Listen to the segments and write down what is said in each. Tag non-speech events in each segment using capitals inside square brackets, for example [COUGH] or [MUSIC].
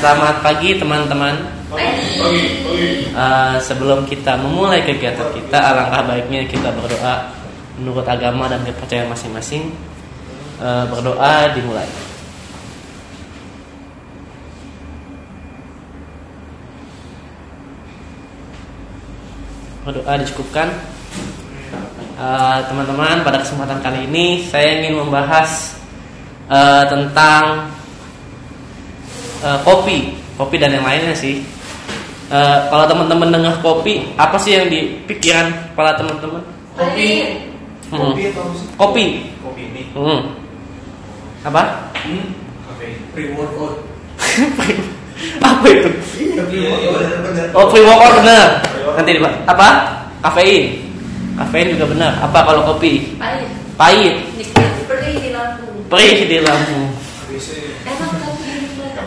Selamat pagi teman-teman. Uh, sebelum kita memulai kegiatan kita, alangkah baiknya kita berdoa menurut agama dan kepercayaan masing-masing. Uh, berdoa dimulai. Berdoa dicukupkan. Uh, teman-teman, pada kesempatan kali ini saya ingin membahas uh, tentang uh, kopi, kopi dan yang lainnya sih. Uh, kalau teman-teman dengar kopi, apa sih yang di pikiran kepala teman-teman? Kopi. Hmm. Kopi atau sih? Kopi. Kopi ini. Hmm. Apa? Hmm. Kopi. Pre workout. [LAUGHS] apa itu? Iya, workout. Benar. Oh, pre workout benar. Nanti di apa? Kafein. Kafein juga benar. Apa kalau kopi? Pahit. Pahit. Perih di lambung. Perih di lambung.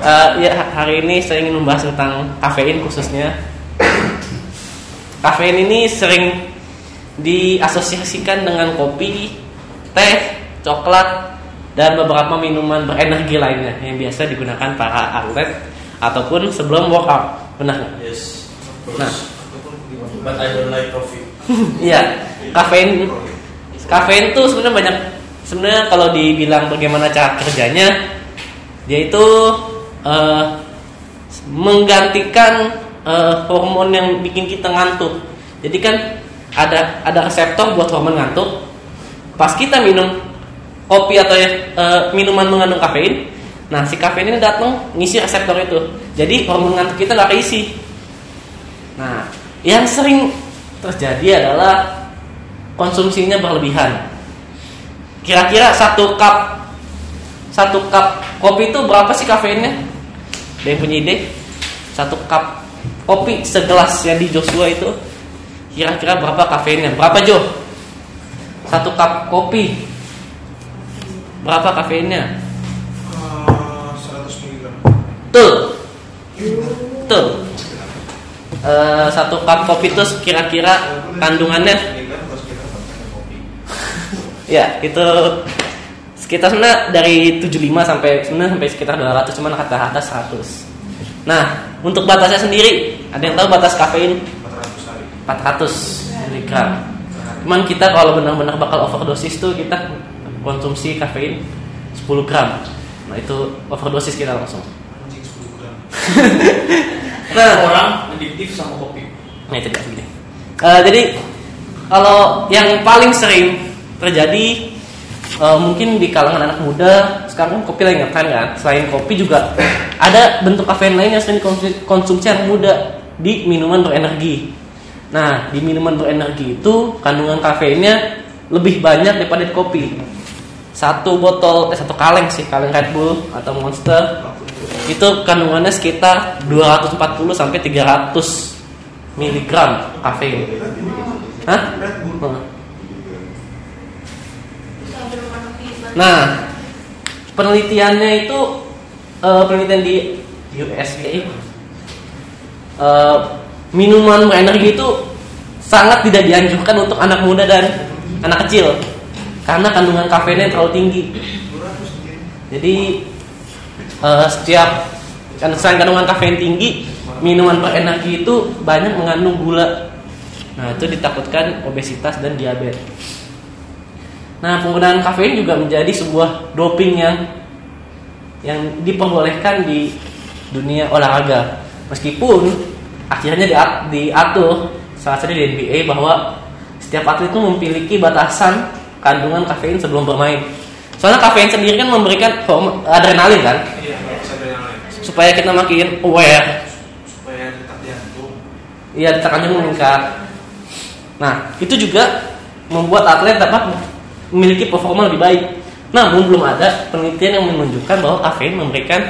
Eh, ya hari ini saya ingin membahas tentang kafein khususnya. Kafein ini sering diasosiasikan dengan kopi, teh, coklat, dan beberapa minuman berenergi lainnya yang biasa digunakan para atlet ataupun sebelum workout. Benar nggak? Yes. Nah. But I don't like coffee. [LAUGHS] Iya, kafein kafein tuh sebenarnya banyak sebenarnya kalau dibilang bagaimana cara kerjanya dia itu eh, menggantikan eh, hormon yang bikin kita ngantuk. Jadi kan ada ada reseptor buat hormon ngantuk. Pas kita minum kopi atau eh, minuman mengandung kafein, nah si kafein ini datang ngisi reseptor itu. Jadi hormon ngantuk kita nggak keisi. Nah, yang sering terjadi adalah konsumsinya berlebihan. Kira-kira satu cup satu cup kopi itu berapa sih kafeinnya? Ada yang punya ide? Satu cup kopi segelas yang di Joshua itu kira-kira berapa kafeinnya? Berapa Jo? Satu cup kopi berapa kafeinnya? Ah, 100 mg. Tuh, tuh. Eh, satu cup kopi itu kira-kira kandungannya. [LAUGHS] Ya, itu sekitar sebenarnya dari 75 sampai sebenarnya sampai sekitar 200 cuman kata atas 100. Nah, untuk batasnya sendiri, ada yang tahu batas kafein 400 kali. 400 mg. Cuman kita kalau benar-benar bakal overdosis tuh kita konsumsi kafein 10 gram. Nah, itu overdosis kita langsung. Anjing 10 gram. [LAUGHS] Nah, Orang adiktif sama kopi. Nah itu dia. Eh, jadi kalau yang paling sering terjadi eh, mungkin di kalangan anak muda sekarang kopi lagi ngetren kan. Selain kopi juga ada bentuk kafein lain yang sering dikonsumsi konsumsi anak muda di minuman berenergi. Nah di minuman berenergi itu kandungan kafeinnya lebih banyak daripada di kopi. Satu botol, eh satu kaleng sih, kaleng Red Bull atau Monster itu kandungannya sekitar 240 sampai 300 miligram kafein. Hah? Hmm. Bisa bermain kita. Nah, penelitiannya itu eh, penelitian di USA eh, minuman berenergi itu sangat tidak dianjurkan untuk anak muda dan anak kecil karena kandungan kafeinnya terlalu tinggi. Jadi eh, setiap Karena selain kandungan kafein tinggi, minuman berenergi itu banyak mengandung gula. Nah, itu ditakutkan obesitas dan diabetes. Nah, penggunaan kafein juga menjadi sebuah doping yang yang diperbolehkan di dunia olahraga. Meskipun akhirnya diat- diatur salah satu di NBA bahwa setiap atlet itu memiliki batasan kandungan kafein sebelum bermain. Soalnya kafein sendiri kan memberikan hormon adrenalin kan, Iya, supaya kita makin aware, Supaya tetap jantung. iya tekanannya meningkat. Nah, itu juga membuat atlet dapat memiliki performa lebih baik. Namun belum ada penelitian yang menunjukkan bahwa kafein memberikan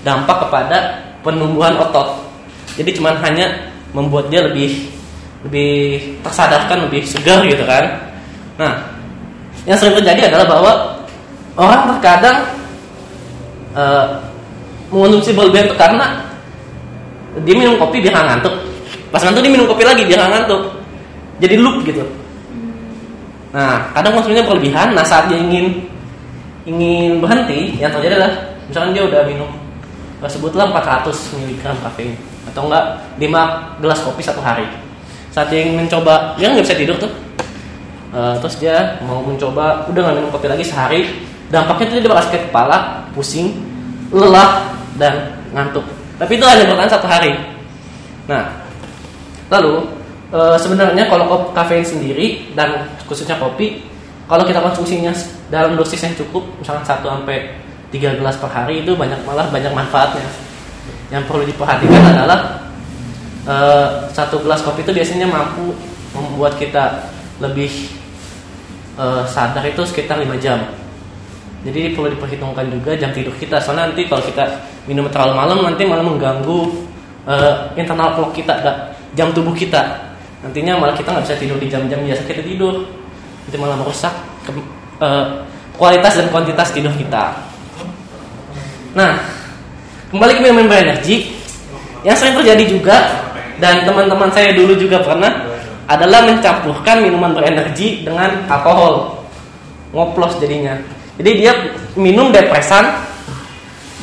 dampak kepada penumbuhan otot. Jadi cuman hanya membuat dia lebih lebih tersadarkan, lebih segar gitu kan. Nah, yang sering terjadi adalah bahwa orang terkadang eh, mengonsumsi berlebihan itu karena dia minum kopi nggak ngantuk. Pas ngantuk dia minum kopi lagi nggak ngantuk. Jadi loop gitu. Nah, kadang konsumsinya berlebihan. Nah, saat dia ingin ingin berhenti, yang terjadi adalah misalkan dia udah minum eh, sebutlah 400 mg kafein atau enggak 5 gelas kopi satu hari. Saat dia ingin mencoba, dia nggak bisa tidur tuh. Eh, terus dia mau mencoba, udah nggak minum kopi lagi sehari. Dampaknya itu dia bakal sakit kepala, pusing, lelah dan ngantuk. Tapi itu hanya bertahan satu hari. Nah, lalu eh, sebenarnya kalau kafein sendiri dan khususnya kopi, kalau kita konsumsinya dalam dosis yang cukup, misalnya 1 sampai 3 gelas per hari itu banyak malah banyak manfaatnya. Yang perlu diperhatikan adalah eh, satu gelas kopi itu biasanya mampu membuat kita lebih eh, sadar itu sekitar 5 jam. Jadi perlu diperhitungkan juga jam tidur kita. Soalnya nanti kalau kita minum terlalu malam nanti malah mengganggu eh, internal clock kita, jam tubuh kita. Nantinya malah kita nggak bisa tidur di jam-jam biasa kita tidur. Nanti malah merusak ke- eh, kualitas dan kuantitas tidur kita. Nah, kembali ke minuman berenergi, yang sering terjadi juga dan teman-teman saya dulu juga pernah adalah mencampurkan minuman berenergi dengan alkohol, ngoplos jadinya. Jadi dia minum depresan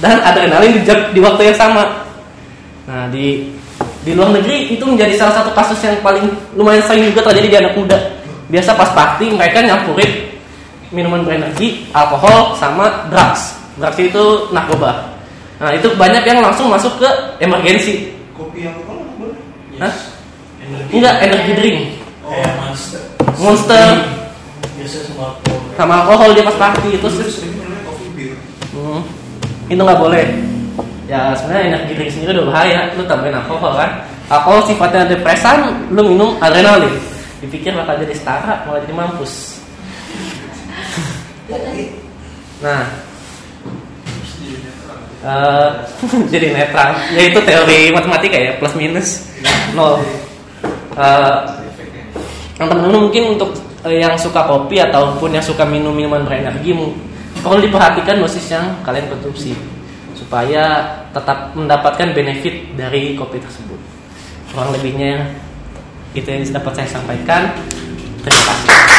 dan adrenalin di, di waktu yang sama. Nah di di luar negeri itu menjadi salah satu kasus yang paling lumayan sering juga terjadi di anak muda. Biasa pas party mereka nyampurin minuman berenergi, alkohol sama drugs. Drugs itu narkoba. Nah itu banyak yang langsung masuk ke emergensi. Kopi yang apa boleh? Hah? Energi. Enggak energi drink, Oh, ya, monster. monster Biasa sama alkohol. sama alkohol dia pas party itu sering coffee beer. Hmm, itu nggak boleh. Ya sebenarnya energi drink sendiri udah bahaya. Lu tambahin alkohol kan. Alkohol sifatnya depresan, lu minum adrenalin. Dipikir bakal jadi setara, malah jadi mampus. [LAUGHS] Nah, eh, [LAUGHS] jadi netral. Ya itu teori matematika ya, plus minus nol. Eh, yang teman-teman mungkin untuk eh, yang suka kopi ataupun yang suka minum minuman berenergi perlu diperhatikan dosis yang kalian konsumsi supaya tetap mendapatkan benefit dari kopi tersebut. Kurang lebihnya itu yang dapat saya sampaikan. Terima kasih.